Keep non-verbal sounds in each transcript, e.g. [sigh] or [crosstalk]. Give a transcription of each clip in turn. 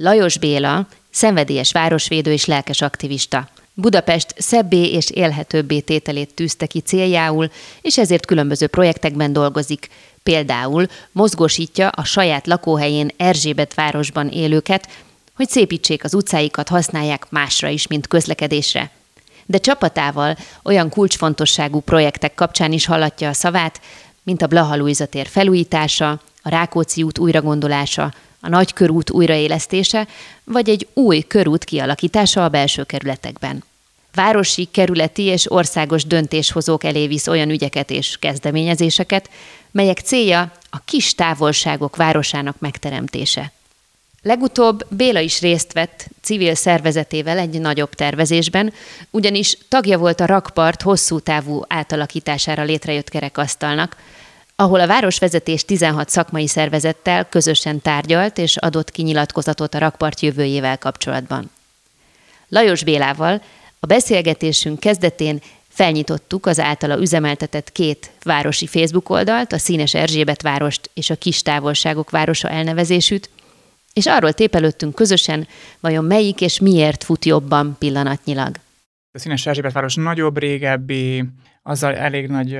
Lajos Béla, szenvedélyes városvédő és lelkes aktivista. Budapest szebbé és élhetőbbé tételét tűzte ki céljául, és ezért különböző projektekben dolgozik. Például mozgósítja a saját lakóhelyén Erzsébet városban élőket, hogy szépítsék az utcáikat, használják másra is, mint közlekedésre. De csapatával olyan kulcsfontosságú projektek kapcsán is hallatja a szavát, mint a Blaha Luisa tér felújítása, a Rákóczi út újragondolása, a nagy körút újraélesztése, vagy egy új körút kialakítása a belső kerületekben. Városi, kerületi és országos döntéshozók elé visz olyan ügyeket és kezdeményezéseket, melyek célja a kis távolságok városának megteremtése. Legutóbb Béla is részt vett civil szervezetével egy nagyobb tervezésben, ugyanis tagja volt a rakpart hosszú távú átalakítására létrejött kerekasztalnak, ahol a városvezetés 16 szakmai szervezettel közösen tárgyalt és adott kinyilatkozatot a rakpart jövőjével kapcsolatban. Lajos Bélával a beszélgetésünk kezdetén felnyitottuk az általa üzemeltetett két városi Facebook oldalt, a Színes Erzsébet várost és a Kis Távolságok városa elnevezésűt, és arról tépelődtünk közösen, vajon melyik és miért fut jobban pillanatnyilag. A Színes Erzsébet város nagyobb, régebbi, azzal elég nagy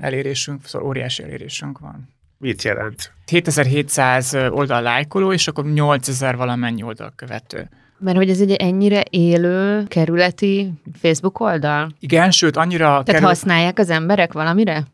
elérésünk, szóval óriási elérésünk van. Mit jelent? 7700 oldal lájkoló, és akkor 8000 valamennyi oldal követő. Mert hogy ez egy ennyire élő kerületi Facebook oldal? Igen, sőt, annyira... Tehát kerül... használják az emberek valamire?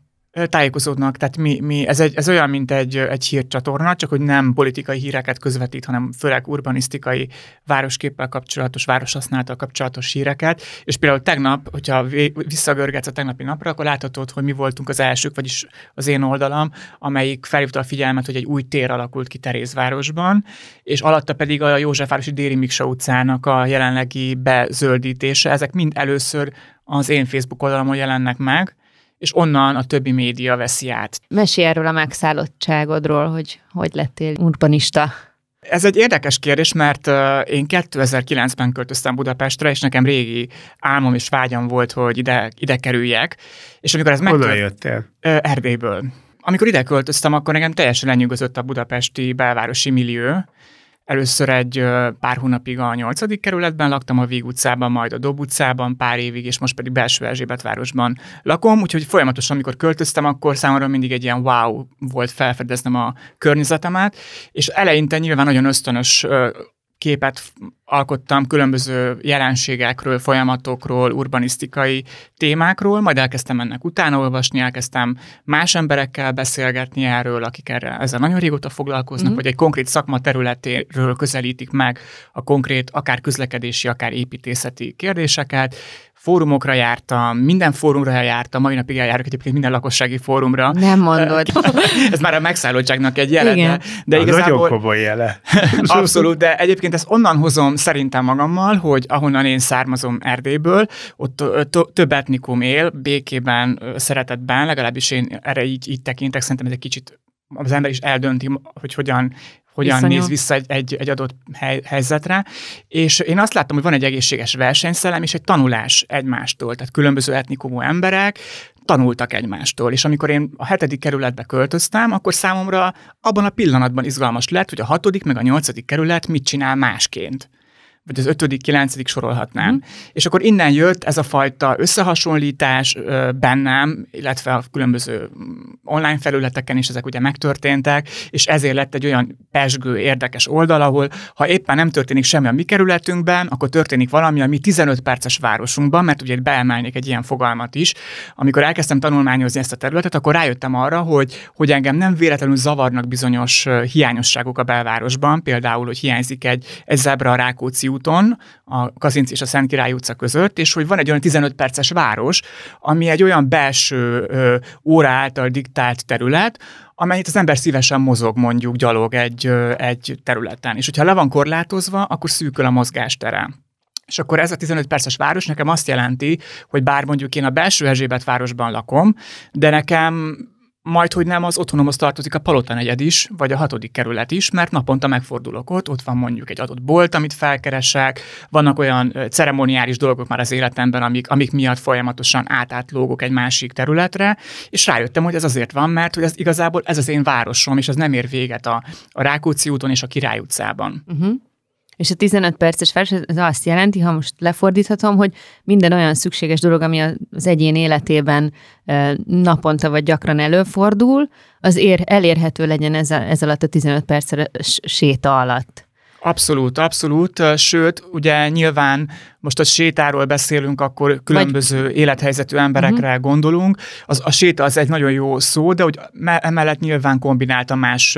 Tájékozódnak, tehát mi, mi ez, egy, ez olyan, mint egy, egy hírcsatorna, csak hogy nem politikai híreket közvetít, hanem főleg urbanisztikai városképpel kapcsolatos, városhasználattal kapcsolatos híreket, és például tegnap, hogyha visszagörgetsz a tegnapi napra, akkor láthatod, hogy mi voltunk az elsők, vagyis az én oldalam, amelyik felhívta a figyelmet, hogy egy új tér alakult ki Terézvárosban, és alatta pedig a Józsefvárosi Déri Miksa utcának a jelenlegi bezöldítése. Ezek mind először az én Facebook oldalamon jelennek meg, és onnan a többi média veszi át. Mesélj erről a megszállottságodról, hogy hogy lettél urbanista. Ez egy érdekes kérdés, mert én 2009-ben költöztem Budapestre, és nekem régi álmom és vágyam volt, hogy ide, ide kerüljek. És amikor ez megtört... jöttél? Erdélyből. Amikor ide költöztem, akkor nekem teljesen lenyűgözött a budapesti belvárosi millió, Először egy pár hónapig a 8. kerületben laktam, a Víg utcában, majd a Dob utcában pár évig, és most pedig belső Erzsébet városban lakom, úgyhogy folyamatosan, amikor költöztem, akkor számomra mindig egy ilyen wow volt felfedeznem a környezetemet, és eleinte nyilván nagyon ösztönös képet alkottam különböző jelenségekről, folyamatokról, urbanisztikai témákról, majd elkezdtem ennek utána olvasni, elkezdtem más emberekkel beszélgetni erről, akik erre, ezzel nagyon régóta foglalkoznak, mm. vagy egy konkrét szakma területéről közelítik meg a konkrét, akár közlekedési, akár építészeti kérdéseket, fórumokra jártam, minden fórumra jártam, mai napig eljárok egyébként minden lakossági fórumra. Nem mondod. [laughs] Ez már a megszállottságnak egy jele, Igen. de, de igazából... Nagyon komoly jele. [laughs] Abszolút, de egyébként ezt onnan hozom szerintem magammal, hogy ahonnan én származom Erdélyből, ott több etnikum él, békében, szeretetben, legalábbis én erre így, így tekintek, szerintem ez egy kicsit az ember is eldönti, hogy hogyan, hogyan Viszonyul. néz vissza egy, egy, egy adott hely, helyzetre. És én azt láttam, hogy van egy egészséges versenyszellem és egy tanulás egymástól. Tehát különböző etnikumú emberek tanultak egymástól. És amikor én a hetedik kerületbe költöztem, akkor számomra abban a pillanatban izgalmas lett, hogy a hatodik meg a nyolcadik kerület mit csinál másként vagy az ötödik, kilencedik sorolhatnám. Mm. És akkor innen jött ez a fajta összehasonlítás bennem, illetve a különböző online felületeken is ezek ugye megtörténtek, és ezért lett egy olyan pesgő, érdekes oldal, ahol ha éppen nem történik semmi a mi kerületünkben, akkor történik valami a mi 15 perces városunkban, mert ugye beemelnék egy ilyen fogalmat is. Amikor elkezdtem tanulmányozni ezt a területet, akkor rájöttem arra, hogy, hogy engem nem véletlenül zavarnak bizonyos hiányosságok a belvárosban, például, hogy hiányzik egy, egy zebra a Rákóczi úton, a Kazinc és a Szent Király utca között, és hogy van egy olyan 15 perces város, ami egy olyan belső ö, óra által diktált terület, amennyit az ember szívesen mozog mondjuk gyalog egy, egy területen. És hogyha le van korlátozva, akkor szűkül a mozgástere. És akkor ez a 15 perces város nekem azt jelenti, hogy bár mondjuk én a belső Erzsébet városban lakom, de nekem majd, hogy nem az otthonomhoz tartozik a Palota negyed is, vagy a hatodik kerület is, mert naponta megfordulok ott, ott van mondjuk egy adott bolt, amit felkeresek, vannak olyan ceremoniális dolgok már az életemben, amik, amik miatt folyamatosan átátlógok egy másik területre, és rájöttem, hogy ez azért van, mert hogy ez igazából ez az én városom, és ez nem ér véget a, a Rákóczi úton és a Király utcában. Uh-huh. És a 15 perces vers az azt jelenti, ha most lefordíthatom, hogy minden olyan szükséges dolog, ami az egyén életében naponta vagy gyakran előfordul, az ér, elérhető legyen ez, a, ez alatt a 15 perces séta alatt. Abszolút, abszolút. Sőt, ugye nyilván most a sétáról beszélünk, akkor különböző Vagy... élethelyzetű emberekre uh-huh. gondolunk. Az, a séta az egy nagyon jó szó, de hogy emellett nyilván kombinálta más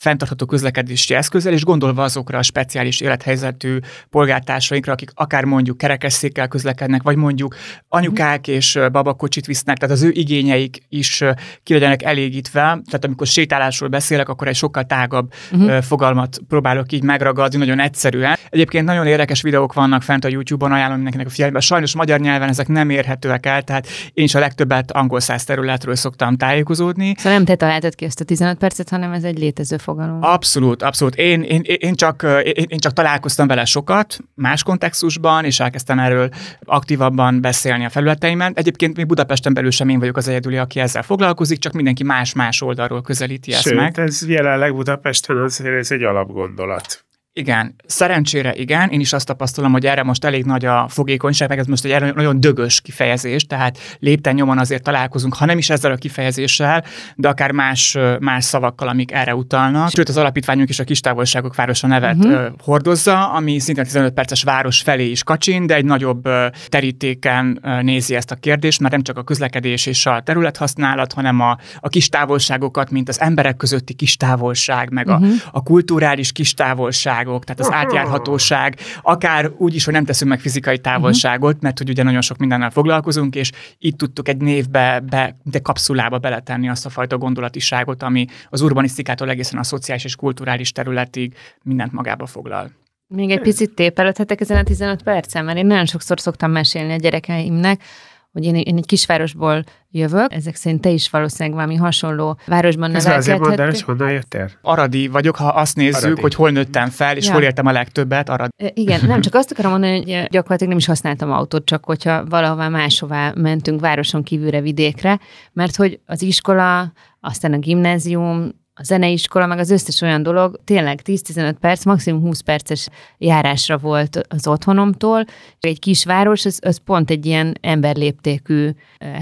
fenntartható közlekedési eszközzel, és gondolva azokra a speciális élethelyzetű polgártársainkra, akik akár mondjuk kerekesszékkel közlekednek, vagy mondjuk anyukák uh-huh. és babakocsit visznek, tehát az ő igényeik is ki legyenek elégítve. Tehát amikor sétálásról beszélek, akkor egy sokkal tágabb uh-huh. fogalmat próbálok így megragadni, nagyon egyszerűen. Egyébként nagyon érdekes videók vannak fent a YouTube-on, ajánlom mindenkinek a figyelmébe. Sajnos magyar nyelven ezek nem érhetőek el, tehát én is a legtöbbet angol száz területről szoktam tájékozódni. Szóval nem te találtad ki ezt a 15 percet, hanem ez egy létező fogalom. Abszolút, abszolút. Én, én, én, csak, én, én csak találkoztam vele sokat, más kontextusban, és elkezdtem erről aktívabban beszélni a felületeimen. Egyébként még Budapesten belül sem én vagyok az egyedüli, aki ezzel foglalkozik, csak mindenki más-más oldalról közelíti Sőt, ezt meg. ez jelenleg Budapesten azért ez egy alapgondolat. Igen, szerencsére igen, én is azt tapasztalom, hogy erre most elég nagy a fogékonyság, meg ez most egy nagyon dögös kifejezés, tehát lépten nyomon azért találkozunk, ha nem is ezzel a kifejezéssel, de akár más, más szavakkal, amik erre utalnak. Sőt, az alapítványunk is a Kistávolságok Városa nevet uh-huh. hordozza, ami szintén 15 perces város felé is kacsin, de egy nagyobb terítéken nézi ezt a kérdést, mert nem csak a közlekedés és a területhasználat, hanem a, a kis távolságokat, mint az emberek közötti kis távolság, meg uh-huh. a, a kulturális kis távolság, távolságok, tehát az átjárhatóság, akár úgy is, hogy nem teszünk meg fizikai távolságot, mert hogy ugye nagyon sok mindennel foglalkozunk, és itt tudtuk egy névbe, be, de kapszulába beletenni azt a fajta gondolatiságot, ami az urbanisztikától egészen a szociális és kulturális területig mindent magába foglal. Még egy picit tépelődhetek ezen a 15 percen, mert én nagyon sokszor szoktam mesélni a gyerekeimnek, hogy én, én egy kisvárosból jövök, ezek szerint te is valószínűleg valami hasonló városban Ez azért mondd hogy honnan jöttél? Aradi vagyok, ha azt nézzük, Aradi. hogy hol nőttem fel, és ja. hol éltem a legtöbbet, Aradi. Igen, nem csak azt akarom mondani, hogy gyakorlatilag nem is használtam autót, csak hogyha valahová máshová mentünk városon kívülre, vidékre, mert hogy az iskola, aztán a gimnázium, a zeneiskola, meg az összes olyan dolog tényleg 10-15 perc, maximum 20 perces járásra volt az otthonomtól. Egy kisváros, az, az pont egy ilyen emberléptékű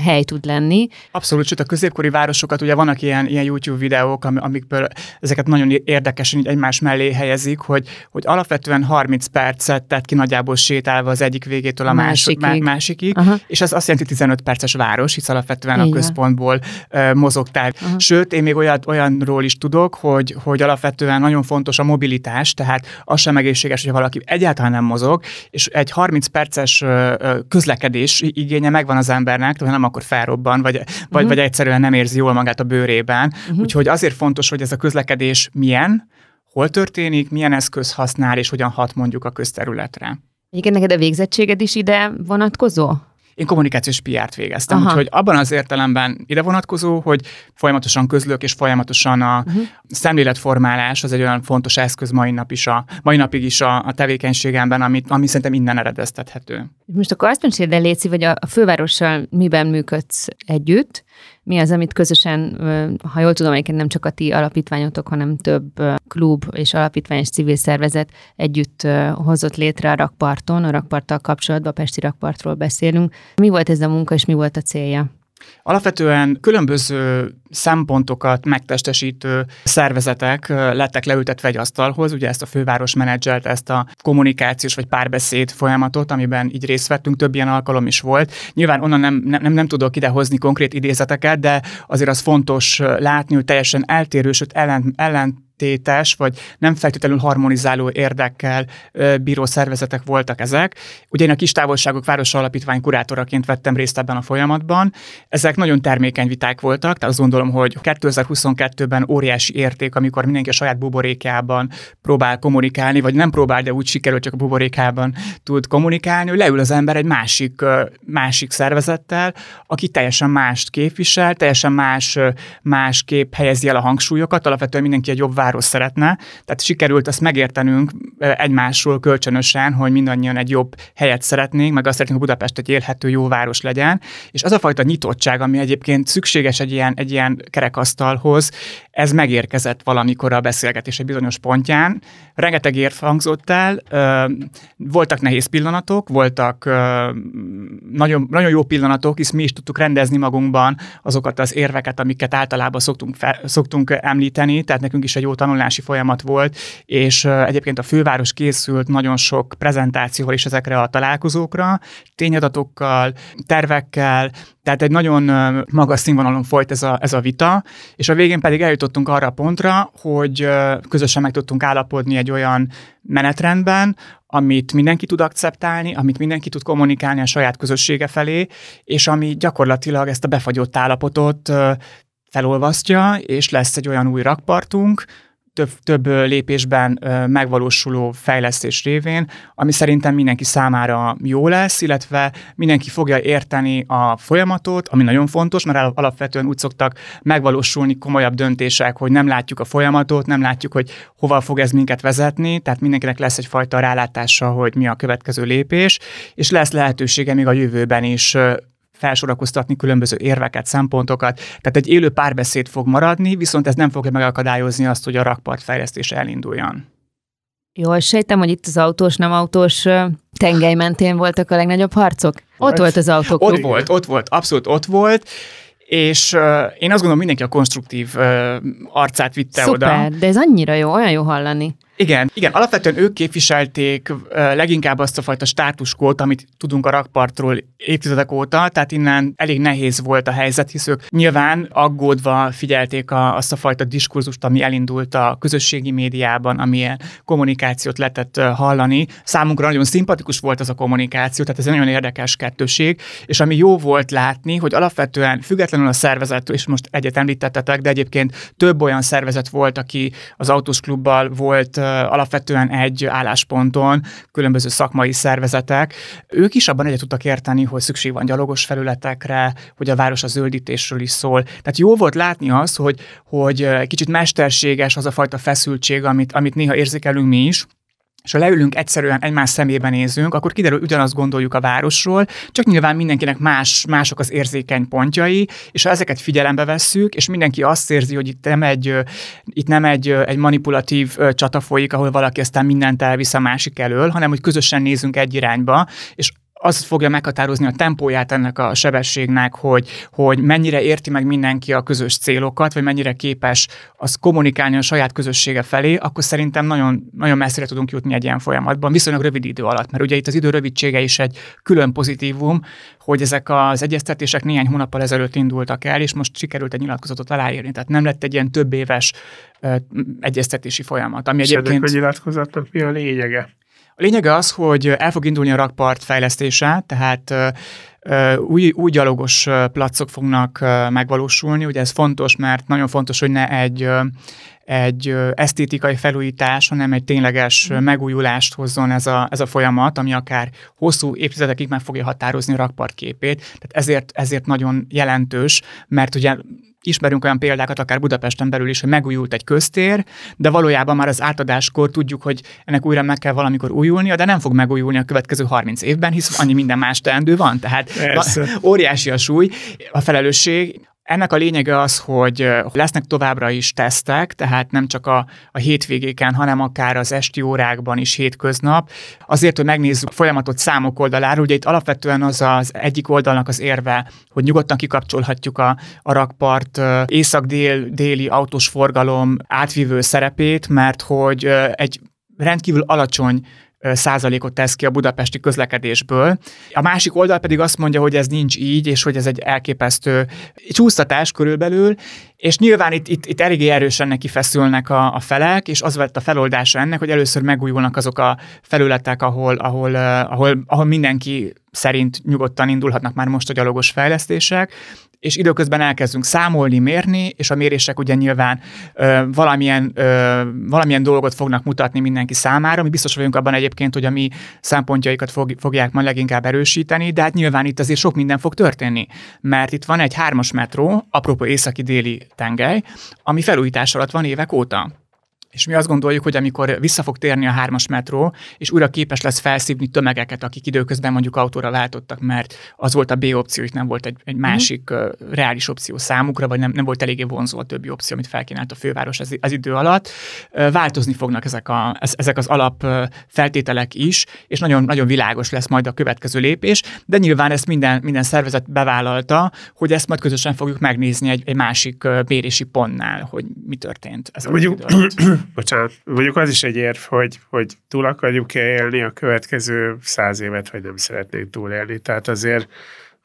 hely tud lenni. Abszolút, sőt a középkori városokat, ugye vannak ilyen, ilyen YouTube videók, amikből ezeket nagyon érdekesen egymás mellé helyezik, hogy, hogy alapvetően 30 percet tett ki nagyjából sétálva az egyik végétől a, másikig, má, másikig Aha. és ez azt jelenti 15 perces város, hisz alapvetően Igen. a központból uh, mozogtál. Aha. Sőt, én még olyan, olyanról is tudok, hogy, hogy alapvetően nagyon fontos a mobilitás, tehát az sem egészséges, hogy valaki egyáltalán nem mozog, és egy 30 perces közlekedés igénye megvan az embernek, ha nem akkor felrobban, vagy, uh-huh. vagy, vagy egyszerűen nem érzi jól magát a bőrében. Uh-huh. Úgyhogy azért fontos, hogy ez a közlekedés milyen, hol történik, milyen eszköz használ, és hogyan hat mondjuk a közterületre. Egyébként neked a végzettséged is ide vonatkozó? Én kommunikációs PR-t végeztem, Aha. úgyhogy abban az értelemben ide vonatkozó, hogy folyamatosan közlök, és folyamatosan a uh-huh. szemléletformálás az egy olyan fontos eszköz mai, nap is a, mai napig is a, a tevékenységemben, amit, ami szerintem innen eredeztethető. Most akkor azt de Léci, vagy a, a fővárossal miben működsz együtt, mi az, amit közösen, ha jól tudom, egyébként nem csak a ti alapítványotok, hanem több klub és alapítvány és civil szervezet együtt hozott létre a rakparton, a rakparttal kapcsolatban, a Pesti rakpartról beszélünk. Mi volt ez a munka, és mi volt a célja? Alapvetően különböző szempontokat megtestesítő szervezetek lettek leültetve egy asztalhoz, ugye ezt a főváros menedzselt, ezt a kommunikációs vagy párbeszéd folyamatot, amiben így részt vettünk, több ilyen alkalom is volt. Nyilván onnan nem, nem, nem tudok idehozni konkrét idézeteket, de azért az fontos látni, hogy teljesen eltérő, sőt ellen, ellen ellentétes, vagy nem feltétlenül harmonizáló érdekkel bíró szervezetek voltak ezek. Ugye én a Kis Távolságok Város Alapítvány kurátoraként vettem részt ebben a folyamatban. Ezek nagyon termékeny viták voltak, tehát azt gondolom, hogy 2022-ben óriási érték, amikor mindenki a saját buborékában próbál kommunikálni, vagy nem próbál, de úgy sikerül, csak a buborékában tud kommunikálni, hogy leül az ember egy másik, másik szervezettel, aki teljesen mást képvisel, teljesen más, más kép helyezi el a hangsúlyokat, alapvetően mindenki egy jobb város szeretne, tehát sikerült azt megértenünk egymásról kölcsönösen, hogy mindannyian egy jobb helyet szeretnénk, meg azt szeretnénk, hogy Budapest egy élhető jó város legyen, és az a fajta nyitottság, ami egyébként szükséges egy ilyen, egy ilyen kerekasztalhoz, ez megérkezett valamikor a beszélgetés egy bizonyos pontján. Rengeteg ért hangzott el, voltak nehéz pillanatok, voltak nagyon, nagyon jó pillanatok, hisz mi is tudtuk rendezni magunkban azokat az érveket, amiket általában szoktunk, fel, szoktunk említeni, tehát nekünk is egy jó tanulási folyamat volt, és egyébként a főváros készült nagyon sok prezentációval is ezekre a találkozókra, tényadatokkal, tervekkel, tehát egy nagyon magas színvonalon folyt ez a, ez a vita, és a végén pedig eljutottunk arra a pontra, hogy közösen meg tudtunk állapodni egy olyan menetrendben, amit mindenki tud akceptálni, amit mindenki tud kommunikálni a saját közössége felé, és ami gyakorlatilag ezt a befagyott állapotot felolvasztja, és lesz egy olyan új rakpartunk, több, több lépésben megvalósuló fejlesztés révén, ami szerintem mindenki számára jó lesz, illetve mindenki fogja érteni a folyamatot, ami nagyon fontos, mert alapvetően úgy szoktak megvalósulni komolyabb döntések, hogy nem látjuk a folyamatot, nem látjuk, hogy hova fog ez minket vezetni, tehát mindenkinek lesz egyfajta rálátása, hogy mi a következő lépés, és lesz lehetősége még a jövőben is felsorakoztatni különböző érveket, szempontokat. Tehát egy élő párbeszéd fog maradni, viszont ez nem fogja megakadályozni azt, hogy a rakpart fejlesztés elinduljon. Jól sejtem, hogy itt az autós, nem autós tengely mentén voltak a legnagyobb harcok? Ott volt az autóklub. Ott volt, ott volt, abszolút ott volt és uh, én azt gondolom, mindenki a konstruktív uh, arcát vitte Szuper, oda. de ez annyira jó, olyan jó hallani. Igen, igen, alapvetően ők képviselték leginkább azt a fajta státuskót, amit tudunk a rakpartról évtizedek óta, tehát innen elég nehéz volt a helyzet, hisz ők nyilván aggódva figyelték a, azt a fajta diskurzust, ami elindult a közösségi médiában, amilyen kommunikációt lehetett hallani. Számunkra nagyon szimpatikus volt az a kommunikáció, tehát ez egy nagyon érdekes kettőség, és ami jó volt látni, hogy alapvetően függetlenül a szervezettől, és most egyet említettetek, de egyébként több olyan szervezet volt, aki az autós klubbal volt alapvetően egy állásponton, különböző szakmai szervezetek, ők is abban egyet tudtak érteni, hogy szükség van gyalogos felületekre, hogy a város a zöldítésről is szól. Tehát jó volt látni azt, hogy, hogy kicsit mesterséges az a fajta feszültség, amit, amit néha érzékelünk mi is, és ha leülünk egyszerűen egymás szemébe nézünk, akkor kiderül, ugyanazt gondoljuk a városról, csak nyilván mindenkinek más, mások az érzékeny pontjai, és ha ezeket figyelembe vesszük, és mindenki azt érzi, hogy itt nem egy, itt nem egy, egy manipulatív csata folyik, ahol valaki aztán mindent elvisz a másik elől, hanem hogy közösen nézünk egy irányba, és az fogja meghatározni a tempóját ennek a sebességnek, hogy, hogy mennyire érti meg mindenki a közös célokat, vagy mennyire képes az kommunikálni a saját közössége felé, akkor szerintem nagyon, nagyon messzire tudunk jutni egy ilyen folyamatban, viszonylag rövid idő alatt, mert ugye itt az idő rövidsége is egy külön pozitívum, hogy ezek az egyeztetések néhány hónappal ezelőtt indultak el, és most sikerült egy nyilatkozatot aláírni, tehát nem lett egy ilyen több éves egyeztetési folyamat. Ami és egyébként... ennek a nyilatkozatnak mi a lényege? A lényege az, hogy el fog indulni a rakpart fejlesztése, tehát új, új gyalogos placok fognak megvalósulni. Ugye ez fontos, mert nagyon fontos, hogy ne egy, egy esztétikai felújítás, hanem egy tényleges megújulást hozzon ez a, ez a folyamat, ami akár hosszú évtizedekig meg fogja határozni a rakpart képét. Tehát ezért, ezért nagyon jelentős, mert ugye ismerünk olyan példákat, akár Budapesten belül is, hogy megújult egy köztér, de valójában már az átadáskor tudjuk, hogy ennek újra meg kell valamikor újulnia, de nem fog megújulni a következő 30 évben, hisz annyi minden más teendő van. Tehát Persze. óriási a súly, a felelősség. Ennek a lényege az, hogy lesznek továbbra is tesztek, tehát nem csak a, a hétvégéken, hanem akár az esti órákban is hétköznap, azért, hogy megnézzük a folyamatot számok oldaláról. Ugye itt alapvetően az az egyik oldalnak az érve, hogy nyugodtan kikapcsolhatjuk a, a rakpart észak-dél-déli autós forgalom átvívő szerepét, mert hogy egy rendkívül alacsony százalékot tesz ki a budapesti közlekedésből. A másik oldal pedig azt mondja, hogy ez nincs így, és hogy ez egy elképesztő csúsztatás körülbelül, És nyilván itt, itt, itt eléggé erősen neki feszülnek a, a felek, és az lett a feloldása ennek, hogy először megújulnak azok a felületek, ahol, ahol, ahol, ahol mindenki szerint nyugodtan indulhatnak már most a gyalogos fejlesztések, és időközben elkezdünk számolni, mérni, és a mérések ugye nyilván ö, valamilyen, ö, valamilyen dolgot fognak mutatni mindenki számára. Mi biztos vagyunk abban egyébként, hogy a mi szempontjaikat fog, fogják majd leginkább erősíteni, de hát nyilván itt azért sok minden fog történni, mert itt van egy hármas metró, apropó északi-déli tengely, ami felújítás alatt van évek óta. És mi azt gondoljuk, hogy amikor vissza fog térni a hármas metró, és újra képes lesz felszívni tömegeket, akik időközben mondjuk autóra váltottak, mert az volt a B opció, hogy nem volt egy, egy másik uh, reális opció számukra, vagy nem, nem volt eléggé vonzó a többi opció, amit felkínált a főváros az, az idő alatt. Uh, változni fognak ezek, a, ez, ezek az alap uh, feltételek is, és nagyon, nagyon világos lesz majd a következő lépés, de nyilván ezt minden, minden szervezet bevállalta, hogy ezt majd közösen fogjuk megnézni egy, egy másik bérési pontnál, hogy mi történt. Ez Mondjuk, [clears throat] bocsánat, mondjuk az is egy érv, hogy, hogy túl akarjuk-e élni a következő száz évet, vagy nem szeretnénk túlélni. Tehát azért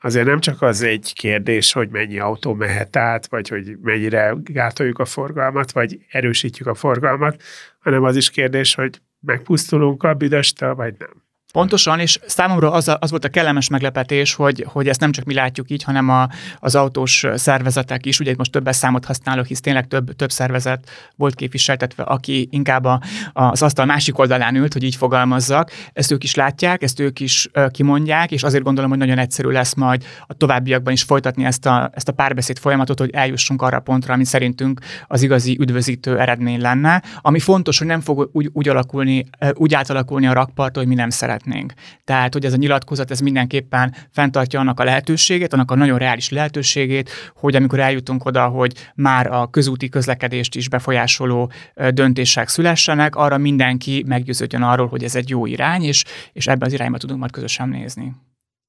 azért nem csak az egy kérdés, hogy mennyi autó mehet át, vagy hogy mennyire gátoljuk a forgalmat, vagy erősítjük a forgalmat, hanem az is kérdés, hogy megpusztulunk a büdöstől, vagy nem. Pontosan, és számomra az, a, az volt a kellemes meglepetés, hogy, hogy ezt nem csak mi látjuk így, hanem a, az autós szervezetek is, ugye itt most több számot használok, hisz tényleg több, több szervezet volt képviseltetve, aki inkább a, az asztal másik oldalán ült, hogy így fogalmazzak. Ezt ők is látják, ezt ők is kimondják, és azért gondolom, hogy nagyon egyszerű lesz majd a továbbiakban is folytatni ezt a, ezt a párbeszéd folyamatot, hogy eljussunk arra a pontra, ami szerintünk az igazi üdvözítő eredmény lenne. Ami fontos, hogy nem fog úgy, úgy alakulni, úgy átalakulni a rakpart, hogy mi nem szeret szeretnénk. Tehát, hogy ez a nyilatkozat, ez mindenképpen fenntartja annak a lehetőségét, annak a nagyon reális lehetőségét, hogy amikor eljutunk oda, hogy már a közúti közlekedést is befolyásoló döntések szülessenek, arra mindenki meggyőződjön arról, hogy ez egy jó irány, és, és ebben az irányba tudunk majd közösen nézni.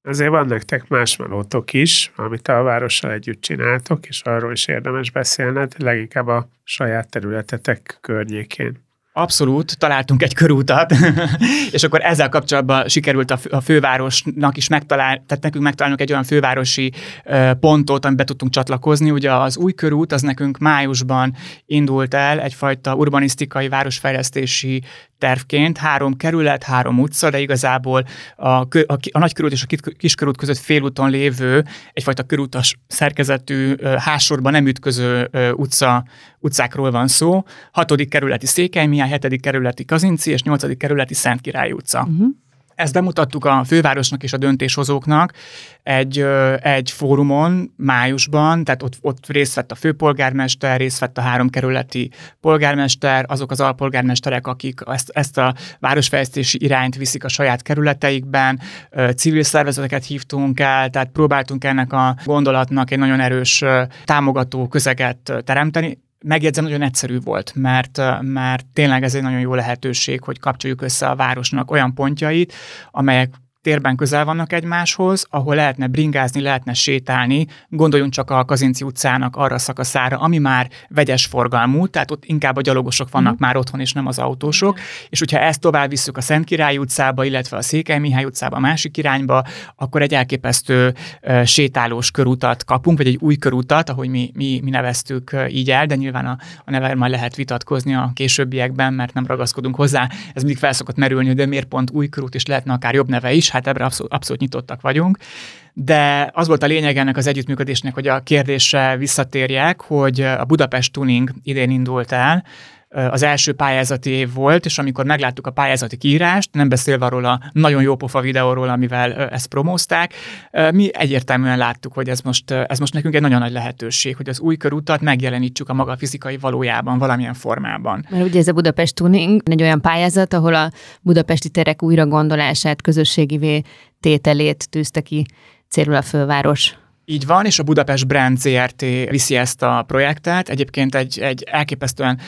Azért van nektek más melótok is, amit a várossal együtt csináltok, és arról is érdemes beszélned, leginkább a saját területetek környékén. Abszolút, találtunk egy körútat, [laughs] és akkor ezzel kapcsolatban sikerült a, fő, a fővárosnak is megtalálni, tehát nekünk megtalálnunk egy olyan fővárosi pontot, amiben tudtunk csatlakozni. Ugye az új körút, az nekünk májusban indult el egyfajta urbanisztikai városfejlesztési tervként három kerület, három utca, de igazából a, a, a nagykörút és a kiskörút között félúton lévő egyfajta körútas szerkezetű, házsorban nem ütköző utca, utcákról van szó. Hatodik kerületi Székely Mihály, hetedik kerületi Kazinci és nyolcadik kerületi Szent Király utca. Uh-huh. Ezt bemutattuk a fővárosnak és a döntéshozóknak egy, egy fórumon májusban, tehát ott, ott részt vett a főpolgármester, részt vett a három kerületi polgármester, azok az alpolgármesterek, akik ezt, ezt a városfejlesztési irányt viszik a saját kerületeikben, civil szervezeteket hívtunk el, tehát próbáltunk ennek a gondolatnak egy nagyon erős támogató közeget teremteni megjegyzem, nagyon egyszerű volt, mert, mert tényleg ez egy nagyon jó lehetőség, hogy kapcsoljuk össze a városnak olyan pontjait, amelyek térben közel vannak egymáshoz, ahol lehetne bringázni, lehetne sétálni. Gondoljunk csak a Kazinci utcának arra a szakaszára, ami már vegyes forgalmú, tehát ott inkább a gyalogosok vannak mm. már otthon, és nem az autósok. És hogyha ezt tovább visszük a Szent Király utcába, illetve a Székely Mihály utcába, a másik irányba, akkor egy elképesztő uh, sétálós körutat kapunk, vagy egy új körutat, ahogy mi, mi, mi neveztük uh, így el, de nyilván a, a neve majd lehet vitatkozni a későbbiekben, mert nem ragaszkodunk hozzá. Ez mindig felszokott merülni, de miért pont új körút, és lehetne akár jobb neve is hát ebbre abszolút, abszolút nyitottak vagyunk. De az volt a lényeg ennek az együttműködésnek, hogy a kérdésre visszatérjek, hogy a Budapest Tuning idén indult el, az első pályázati év volt, és amikor megláttuk a pályázati kiírást, nem beszélve arról a nagyon jó pofa videóról, amivel ezt promózták, mi egyértelműen láttuk, hogy ez most, ez most nekünk egy nagyon nagy lehetőség, hogy az új körutat megjelenítsük a maga fizikai valójában, valamilyen formában. Mert ugye ez a Budapest Tuning egy olyan pályázat, ahol a budapesti terek újra gondolását, közösségivé tételét tűzte ki célul a főváros. Így van, és a Budapest Brand ZRT viszi ezt a projektet. Egyébként egy, egy elképesztően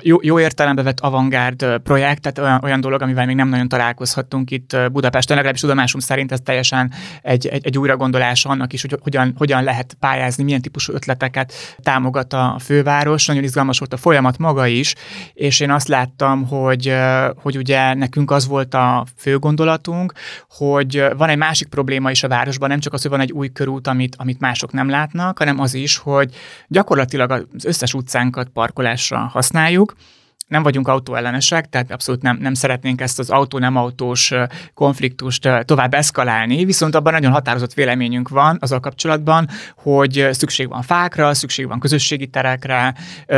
jó, jó értelembe vett avantgárd projekt, tehát olyan, olyan dolog, amivel még nem nagyon találkozhattunk itt Budapesten, legalábbis tudomásom szerint ez teljesen egy, egy, egy újragondolás annak is, hogy hogyan, hogyan lehet pályázni, milyen típusú ötleteket támogat a főváros. Nagyon izgalmas volt a folyamat maga is, és én azt láttam, hogy, hogy ugye nekünk az volt a fő gondolatunk, hogy van egy másik probléma is a városban, nem csak az, hogy van egy új körút, amit, amit mások nem látnak, hanem az is, hogy gyakorlatilag az összes utcánkat parkolásra használjuk, csináljuk, nem vagyunk autóellenesek, tehát abszolút nem, nem szeretnénk ezt az autó-nem autós konfliktust tovább eszkalálni, viszont abban nagyon határozott véleményünk van azzal kapcsolatban, hogy szükség van fákra, szükség van közösségi terekre.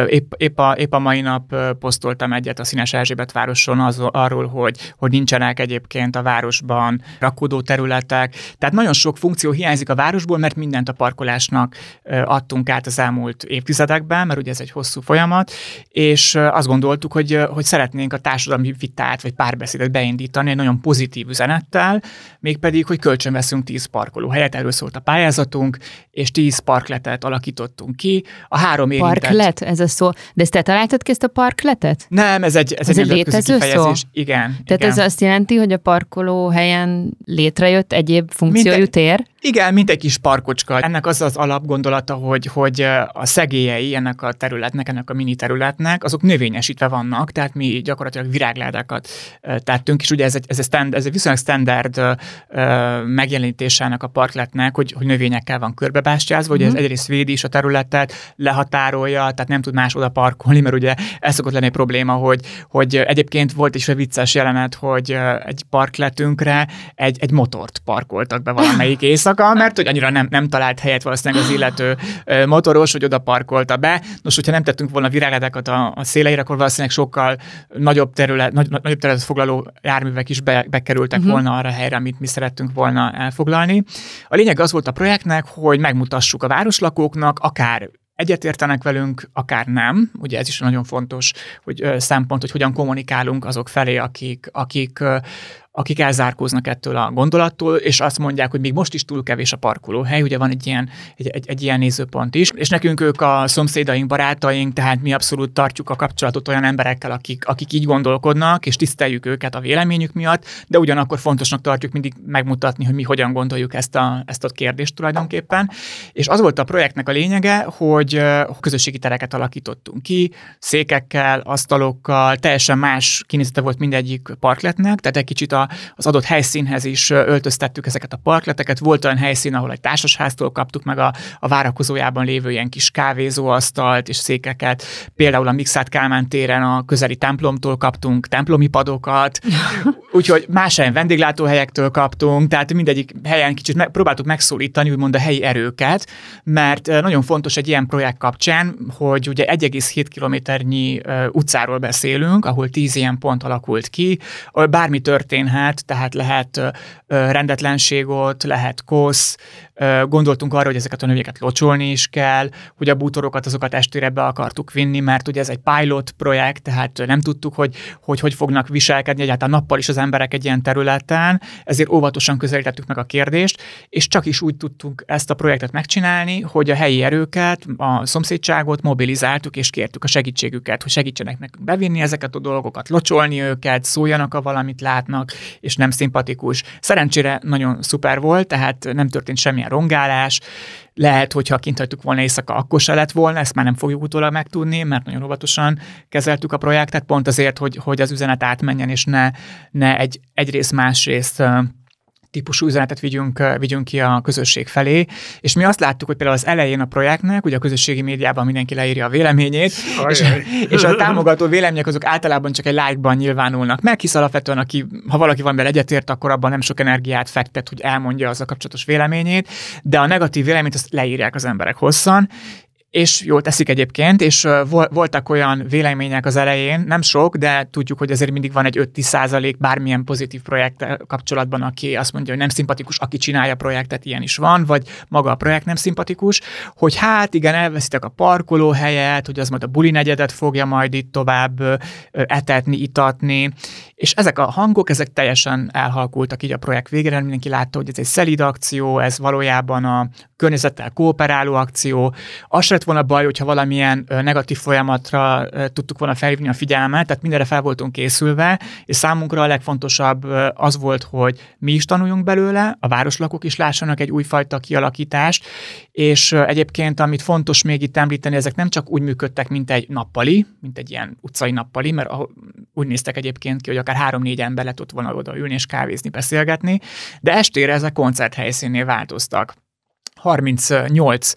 Épp, épp, a, épp a mai nap posztoltam egyet a Színes Erzsébet városon az, arról, hogy, hogy nincsenek egyébként a városban rakódó területek. Tehát nagyon sok funkció hiányzik a városból, mert mindent a parkolásnak adtunk át az elmúlt évtizedekben, mert ugye ez egy hosszú folyamat, és azt gondoltuk, gondoltuk, hogy, hogy szeretnénk a társadalmi vitát vagy párbeszédet beindítani egy nagyon pozitív üzenettel, mégpedig, hogy kölcsönveszünk 10 parkolóhelyet, erről szólt a pályázatunk, és 10 parkletet alakítottunk ki. A három érintett... Parklet, ez a szó. De ezt te találtad ki ezt a parkletet? Nem, ez egy, ez, ez egy, egy létező szó? Igen. Tehát igen. ez azt jelenti, hogy a parkolóhelyen létrejött egyéb funkciójú Mint, tér? Igen, mint egy kis parkocska. Ennek az az alapgondolata, hogy, hogy a szegélyei ennek a területnek, ennek a mini területnek, azok növényesítve vannak, tehát mi gyakorlatilag virágládákat tettünk, és ugye ez egy, ez egy, stand, ez egy viszonylag standard megjelenítése ennek a parkletnek, hogy, hogy növényekkel van körbebástyázva, hogy mm. ez mhm. egyrészt védi is a területet, lehatárolja, tehát nem tud más oda parkolni, mert ugye ez szokott lenni probléma, hogy, hogy egyébként volt is egy vicces jelenet, hogy egy parkletünkre egy, egy motort parkoltak be valamelyik [laughs] éjszak, éjszaka, mert hogy annyira nem, nem talált helyet valószínűleg az illető motoros, hogy oda parkolta be. Nos, hogyha nem tettünk volna virágádakat a, a széleire, akkor valószínűleg sokkal nagyobb terület, nagy, nagyobb terület foglaló járművek is be, bekerültek uh-huh. volna arra a helyre, amit mi szerettünk volna elfoglalni. A lényeg az volt a projektnek, hogy megmutassuk a városlakóknak, akár egyetértenek velünk, akár nem. Ugye ez is nagyon fontos hogy szempont, hogy hogyan kommunikálunk azok felé, akik, akik akik elzárkóznak ettől a gondolattól, és azt mondják, hogy még most is túl kevés a parkolóhely, ugye van egy ilyen, egy, egy, egy ilyen nézőpont is, és nekünk ők a szomszédaink, barátaink, tehát mi abszolút tartjuk a kapcsolatot olyan emberekkel, akik, akik így gondolkodnak, és tiszteljük őket a véleményük miatt, de ugyanakkor fontosnak tartjuk mindig megmutatni, hogy mi hogyan gondoljuk ezt a, ezt a kérdést tulajdonképpen. És az volt a projektnek a lényege, hogy közösségi tereket alakítottunk ki, székekkel, asztalokkal, teljesen más kinézete volt mindegyik parkletnek, tehát egy kicsit a az adott helyszínhez is öltöztettük ezeket a parkleteket. Volt olyan helyszín, ahol egy társasháztól kaptuk meg a, a várakozójában lévő ilyen kis kávézóasztalt és székeket. Például a Mixát Kálmán téren a közeli templomtól kaptunk templomi padokat, [laughs] úgyhogy más helyen vendéglátóhelyektől kaptunk, tehát mindegyik helyen kicsit próbáltuk megszólítani, úgymond a helyi erőket, mert nagyon fontos egy ilyen projekt kapcsán, hogy ugye 1,7 kilométernyi utcáról beszélünk, ahol 10 ilyen pont alakult ki, bármi történhet, történhet, tehát lehet rendetlenségot, lehet kosz, Gondoltunk arra, hogy ezeket a növényeket locsolni is kell, hogy a bútorokat azokat estére be akartuk vinni, mert ugye ez egy pilot projekt, tehát nem tudtuk, hogy hogy, hogy fognak viselkedni egyáltalán nappal is az emberek egy ilyen területen, ezért óvatosan közelítettük meg a kérdést, és csak is úgy tudtuk ezt a projektet megcsinálni, hogy a helyi erőket, a szomszédságot mobilizáltuk, és kértük a segítségüket, hogy segítsenek nekünk bevinni ezeket a dolgokat, locsolni őket, szóljanak, a valamit látnak, és nem szimpatikus. Szerencsére nagyon szuper volt, tehát nem történt semmi semmilyen rongálás, lehet, hogyha kint hagytuk volna éjszaka, akkor se lett volna, ezt már nem fogjuk utólag megtudni, mert nagyon óvatosan kezeltük a projektet, pont azért, hogy, hogy az üzenet átmenjen, és ne, ne egy, egyrészt másrészt típusú üzenetet vigyünk, vigyünk ki a közösség felé. És mi azt láttuk, hogy például az elején a projektnek, ugye a közösségi médiában mindenki leírja a véleményét, és, és a támogató vélemények azok általában csak egy like-ban nyilvánulnak meg, hisz alapvetően, aki, ha valaki van vele egyetért, akkor abban nem sok energiát fektet, hogy elmondja az a kapcsolatos véleményét, de a negatív véleményt azt leírják az emberek hosszan, és jól teszik egyébként, és voltak olyan vélemények az elején, nem sok, de tudjuk, hogy azért mindig van egy 5-10 százalék bármilyen pozitív projekt kapcsolatban, aki azt mondja, hogy nem szimpatikus, aki csinálja a projektet, ilyen is van, vagy maga a projekt nem szimpatikus, hogy hát igen, elveszitek a parkolóhelyet, hogy az majd a buli negyedet fogja majd itt tovább etetni, itatni, és ezek a hangok, ezek teljesen elhalkultak így a projekt végére, mindenki látta, hogy ez egy szelíd akció, ez valójában a környezettel kooperáló akció. Az lett volna baj, hogyha valamilyen negatív folyamatra tudtuk volna felhívni a figyelmet, tehát mindenre fel voltunk készülve, és számunkra a legfontosabb az volt, hogy mi is tanuljunk belőle, a városlakók is lássanak egy újfajta kialakítást, és egyébként, amit fontos még itt említeni, ezek nem csak úgy működtek, mint egy nappali, mint egy ilyen utcai nappali, mert úgy néztek egyébként ki, hogy akár három-négy ember lett ott volna oda ülni és kávézni, beszélgetni, de estére ezek koncerthelyszínél változtak. 38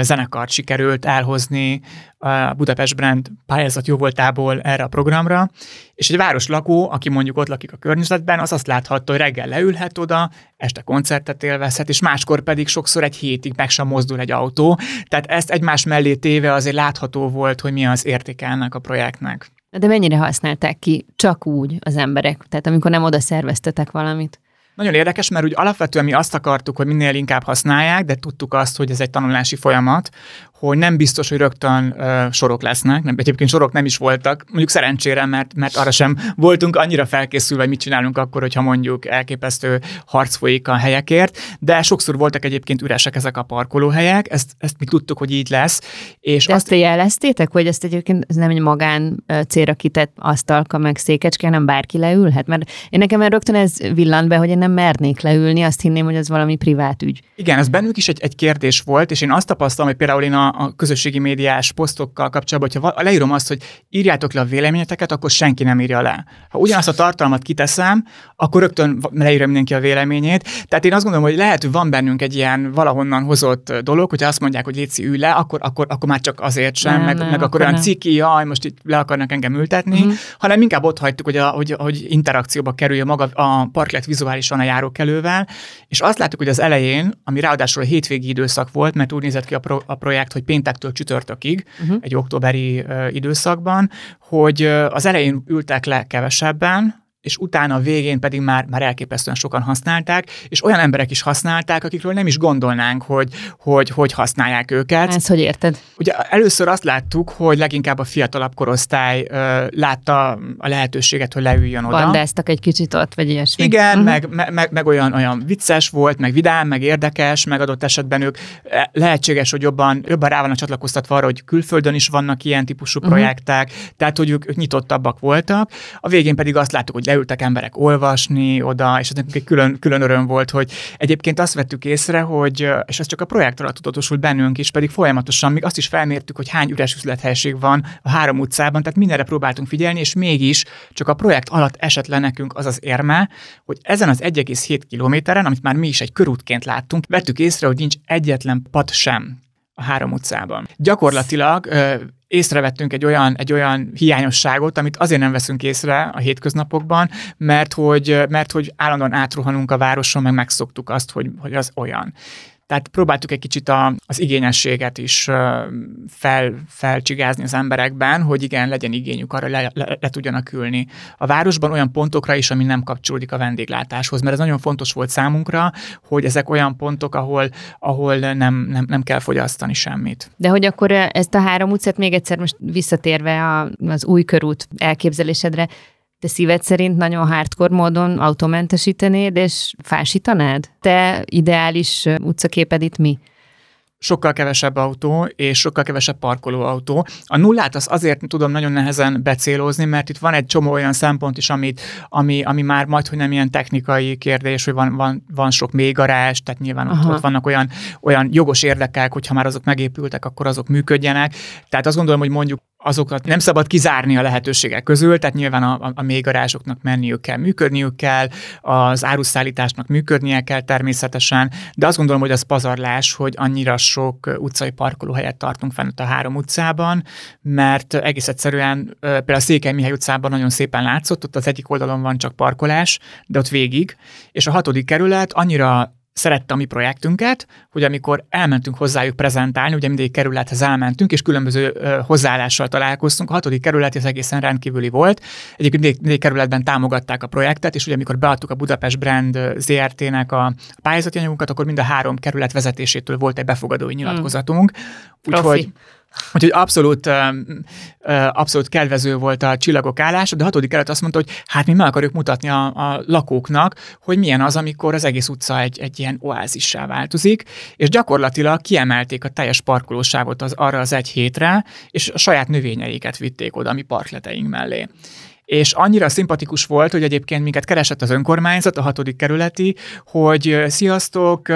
zenekart sikerült elhozni a Budapest Brand pályázat jóvoltából erre a programra, és egy városlakó, aki mondjuk ott lakik a környezetben, az azt láthatta, hogy reggel leülhet oda, este koncertet élvezhet, és máskor pedig sokszor egy hétig meg sem mozdul egy autó. Tehát ezt egymás mellé téve azért látható volt, hogy mi az értéke ennek a projektnek. De mennyire használták ki csak úgy az emberek? Tehát amikor nem oda szerveztetek valamit? Nagyon érdekes, mert úgy alapvetően mi azt akartuk, hogy minél inkább használják, de tudtuk azt, hogy ez egy tanulási folyamat, hogy nem biztos, hogy rögtön uh, sorok lesznek, nem, egyébként sorok nem is voltak, mondjuk szerencsére, mert, mert arra sem voltunk annyira felkészülve, hogy mit csinálunk akkor, hogyha mondjuk elképesztő harc folyik a helyekért, de sokszor voltak egyébként üresek ezek a parkolóhelyek, ezt, ezt mi tudtuk, hogy így lesz. És de azt ezt jeleztétek, hogy ezt egyébként ez nem egy magán célra kitett asztalka meg székecske, hanem bárki leülhet? Mert én nekem rögtön ez villant be, hogy én nem mernék leülni, azt hinném, hogy ez valami privát ügy. Igen, ez bennük is egy, egy kérdés volt, és én azt tapasztalom, hogy például én a a, közösségi médiás posztokkal kapcsolatban, hogyha leírom azt, hogy írjátok le a véleményeteket, akkor senki nem írja le. Ha ugyanazt a tartalmat kiteszem, akkor rögtön leírja mindenki a véleményét. Tehát én azt gondolom, hogy lehet, hogy van bennünk egy ilyen valahonnan hozott dolog, hogyha azt mondják, hogy Léci ülj le, akkor, akkor, akkor már csak azért sem, nem, meg, nem, meg akkor olyan ciki, jaj, most itt le akarnak engem ültetni, uh-huh. hanem inkább ott hagytuk, hogy, a, hogy, hogy interakcióba kerülje maga a parklet vizuálisan a járókelővel, és azt láttuk, hogy az elején, ami ráadásul a hétvégi időszak volt, mert úgy nézett ki a, pro, a projekt, hogy péntektől csütörtökig, uh-huh. egy októberi időszakban, hogy az elején ültek le kevesebben, és utána a végén pedig már, már elképesztően sokan használták, és olyan emberek is használták, akikről nem is gondolnánk, hogy hogy, hogy használják őket. Ezt hogy érted? Ugye először azt láttuk, hogy leginkább a fiatalabb korosztály ö, látta a lehetőséget, hogy leüljön oda. Bandáztak egy kicsit ott, vagy ilyesmi. Igen, uh-huh. meg, meg, meg, meg olyan, olyan vicces volt, meg vidám, meg érdekes, meg adott esetben ők e, lehetséges, hogy jobban, jobban rá vannak csatlakoztatva arra, hogy külföldön is vannak ilyen típusú uh-huh. projektek, tehát hogy ők, ők nyitottabbak voltak. A végén pedig azt láttuk, hogy leültek emberek olvasni oda, és ez nekünk egy külön, külön öröm volt, hogy egyébként azt vettük észre, hogy, és ez csak a projekt alatt tudatosult bennünk is, pedig folyamatosan még azt is felmértük, hogy hány üres üzlethelység van a három utcában, tehát mindenre próbáltunk figyelni, és mégis csak a projekt alatt esett le nekünk az az érme, hogy ezen az 1,7 kilométeren, amit már mi is egy körútként láttunk, vettük észre, hogy nincs egyetlen pad sem a három utcában. Gyakorlatilag észrevettünk egy olyan, egy olyan hiányosságot, amit azért nem veszünk észre a hétköznapokban, mert hogy, mert hogy állandóan átruhanunk a városon, meg megszoktuk azt, hogy, hogy az olyan. Tehát próbáltuk egy kicsit a, az igényességet is fel, felcsigázni az emberekben, hogy igen, legyen igényük arra, le, le, le tudjanak ülni. A városban olyan pontokra is, ami nem kapcsolódik a vendéglátáshoz, mert ez nagyon fontos volt számunkra, hogy ezek olyan pontok, ahol, ahol nem, nem, nem kell fogyasztani semmit. De hogy akkor ezt a három utcát még egyszer most visszatérve a, az új körút elképzelésedre, te szíved szerint nagyon hardcore módon automentesítenéd és fásítanád? Te ideális utcaképed itt mi? sokkal kevesebb autó, és sokkal kevesebb parkolóautó. A nullát az azért tudom nagyon nehezen becélozni, mert itt van egy csomó olyan szempont is, amit, ami, ami már majd, hogy nem ilyen technikai kérdés, hogy van, van, van sok még garázs, tehát nyilván ott, ott vannak olyan, olyan jogos érdekek, hogyha már azok megépültek, akkor azok működjenek. Tehát azt gondolom, hogy mondjuk azokat nem szabad kizárni a lehetőségek közül, tehát nyilván a, a, mélygarázsoknak menniük kell, működniük kell, az áruszállításnak működnie kell természetesen, de azt gondolom, hogy az pazarlás, hogy annyira sok utcai parkolóhelyet tartunk fent a három utcában, mert egész egyszerűen például a Székely Mihály utcában nagyon szépen látszott, ott az egyik oldalon van csak parkolás, de ott végig, és a hatodik kerület annyira szerette a mi projektünket, hogy amikor elmentünk hozzájuk prezentálni, ugye mindig kerülethez elmentünk, és különböző hozzáállással találkoztunk. A hatodik kerület ez egészen rendkívüli volt. Egyébként mindig, mindig kerületben támogatták a projektet, és ugye amikor beadtuk a Budapest Brand ZRT-nek a pályázati anyagunkat, akkor mind a három kerület vezetésétől volt egy befogadói nyilatkozatunk. Hmm. Úgyhogy Úgyhogy abszolút, abszolút kedvező volt a csillagok állása, de a hatodik kelet azt mondta, hogy hát mi meg akarjuk mutatni a, a lakóknak, hogy milyen az, amikor az egész utca egy, egy ilyen oázissá változik, és gyakorlatilag kiemelték a teljes parkolósávot az, arra az egy hétre, és a saját növényeiket vitték oda a mi parkleteink mellé és annyira szimpatikus volt, hogy egyébként minket keresett az önkormányzat, a hatodik kerületi, hogy sziasztok,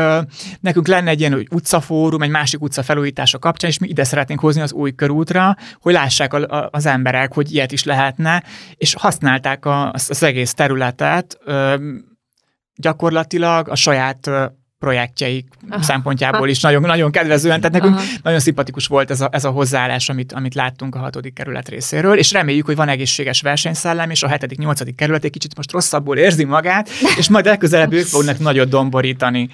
nekünk lenne egy ilyen utcafórum, egy másik utca felújítása kapcsán, és mi ide szeretnénk hozni az új körútra, hogy lássák az emberek, hogy ilyet is lehetne, és használták az egész területet gyakorlatilag a saját projektjeik Aha. szempontjából is nagyon, nagyon kedvezően, tehát nekünk Aha. nagyon szimpatikus volt ez a, ez a hozzáállás, amit, amit láttunk a hatodik kerület részéről, és reméljük, hogy van egészséges versenyszellem, és a hetedik, nyolcadik kerület egy kicsit most rosszabbul érzi magát, és majd legközelebb ők fognak nagyot domborítani.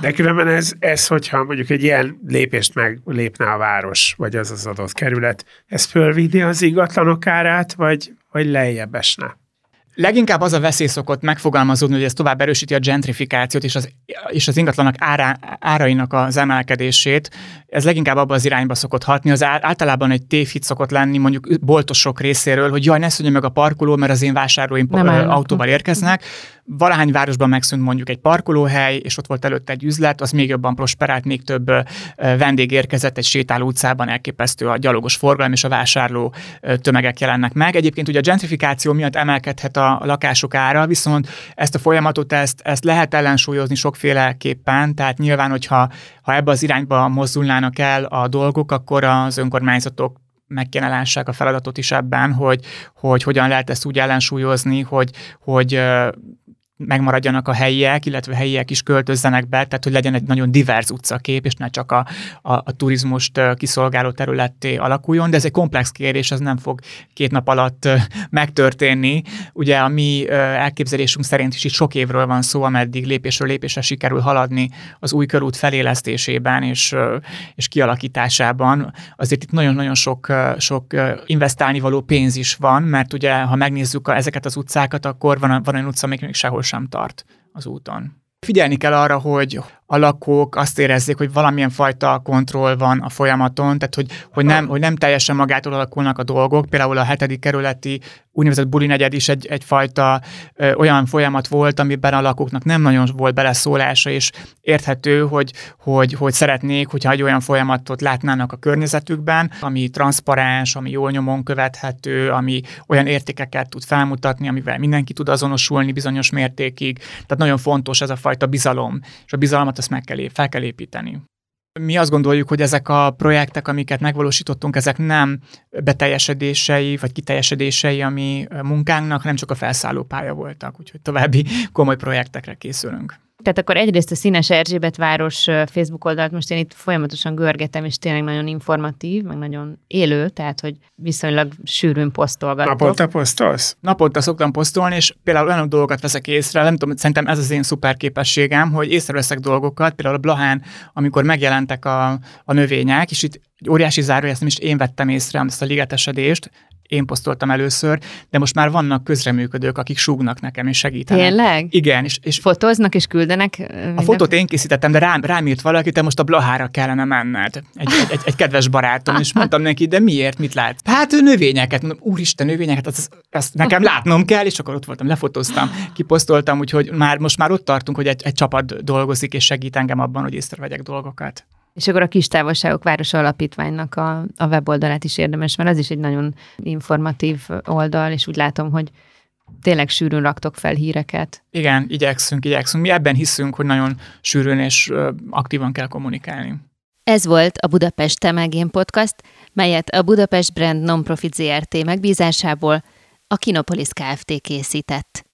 De különben ez, ez, hogyha mondjuk egy ilyen lépést meglépne a város, vagy az az adott kerület, ez fölvidi az ingatlanok árát, vagy, vagy lejjebb esne? Leginkább az a veszély szokott megfogalmazódni, hogy ez tovább erősíti a gentrifikációt és az, és az ingatlanak ára, árainak az emelkedését. Ez leginkább abban az irányba szokott hatni. Az általában egy tévhit szokott lenni mondjuk boltosok részéről, hogy jaj, ne szóljon meg a parkoló, mert az én vásárlóim Nem autóval érkeznek. Valahány városban megszűnt mondjuk egy parkolóhely, és ott volt előtte egy üzlet, az még jobban prosperált, még több vendég érkezett egy sétáló utcában, elképesztő a gyalogos forgalom és a vásárló tömegek jelennek meg. Egyébként ugye a gentrifikáció miatt emelkedhet a lakások ára, viszont ezt a folyamatot ezt, ezt lehet ellensúlyozni sokféleképpen, tehát nyilván, hogyha ha ebbe az irányba mozdulnának el a dolgok, akkor az önkormányzatok meg kéne lássák a feladatot is ebben, hogy, hogy hogyan lehet ezt úgy ellensúlyozni, hogy, hogy megmaradjanak a helyiek, illetve helyiek is költözzenek be, tehát hogy legyen egy nagyon divers utcakép, és ne csak a, a, a turizmust kiszolgáló területté alakuljon, de ez egy komplex kérdés, ez nem fog két nap alatt megtörténni. Ugye a mi elképzelésünk szerint is itt sok évről van szó, ameddig lépésről lépésre sikerül haladni az új körút felélesztésében és, és kialakításában. Azért itt nagyon-nagyon sok, sok investálni való pénz is van, mert ugye, ha megnézzük a, ezeket az utcákat, akkor van, van olyan utca, amik még sehol sem tart az úton. Figyelni kell arra, hogy a lakók azt érezzék, hogy valamilyen fajta kontroll van a folyamaton, tehát hogy, hogy, nem, hogy nem teljesen magától alakulnak a dolgok. Például a hetedik kerületi úgynevezett buli negyed is egy, egyfajta ö, olyan folyamat volt, amiben a lakóknak nem nagyon volt beleszólása, és érthető, hogy, hogy, hogy szeretnék, hogyha egy olyan folyamatot látnának a környezetükben, ami transzparens, ami jól nyomon követhető, ami olyan értékeket tud felmutatni, amivel mindenki tud azonosulni bizonyos mértékig. Tehát nagyon fontos ez a fajta bizalom. És a bizalmat azt meg kell, fel kell építeni. Mi azt gondoljuk, hogy ezek a projektek, amiket megvalósítottunk, ezek nem beteljesedései vagy kiteljesedései a mi munkánknak, nem csak a felszálló pálya voltak, úgyhogy további komoly projektekre készülünk. Tehát akkor egyrészt a Színes Erzsébet város Facebook oldalt most én itt folyamatosan görgetem, és tényleg nagyon informatív, meg nagyon élő, tehát hogy viszonylag sűrűn posztolgatok. Naponta posztolsz? Naponta szoktam posztolni, és például olyan dolgokat veszek észre, nem tudom, szerintem ez az én szuper képességem, hogy észreveszek dolgokat, például a Blahán, amikor megjelentek a, a növények, és itt egy óriási zárója, ezt nem is én vettem észre, ezt a ligetesedést, én posztoltam először, de most már vannak közreműködők, akik súgnak nekem és segítenek. Tényleg? Igen. És, és Fotóznak és küldenek? Minden... A fotót én készítettem, de rám, rám írt valaki, te most a Blahára kellene menned. Egy, egy, egy, egy kedves barátom, és mondtam neki, de miért, mit lát? Hát ő növényeket, mondom, úristen, növényeket, azt, azt nekem látnom kell, és akkor ott voltam, lefotóztam, kiposztoltam, úgyhogy már most már ott tartunk, hogy egy, egy csapat dolgozik, és segít engem abban, hogy észrevegyek dolgokat. És akkor a Kis Távolságok Városa Alapítványnak a, a weboldalát is érdemes, mert az is egy nagyon informatív oldal, és úgy látom, hogy tényleg sűrűn raktok fel híreket. Igen, igyekszünk, igyekszünk. Mi ebben hiszünk, hogy nagyon sűrűn és aktívan kell kommunikálni. Ez volt a Budapest Temelgén Podcast, melyet a Budapest Brand Nonprofit ZRT megbízásából a Kinopolis Kft. készített.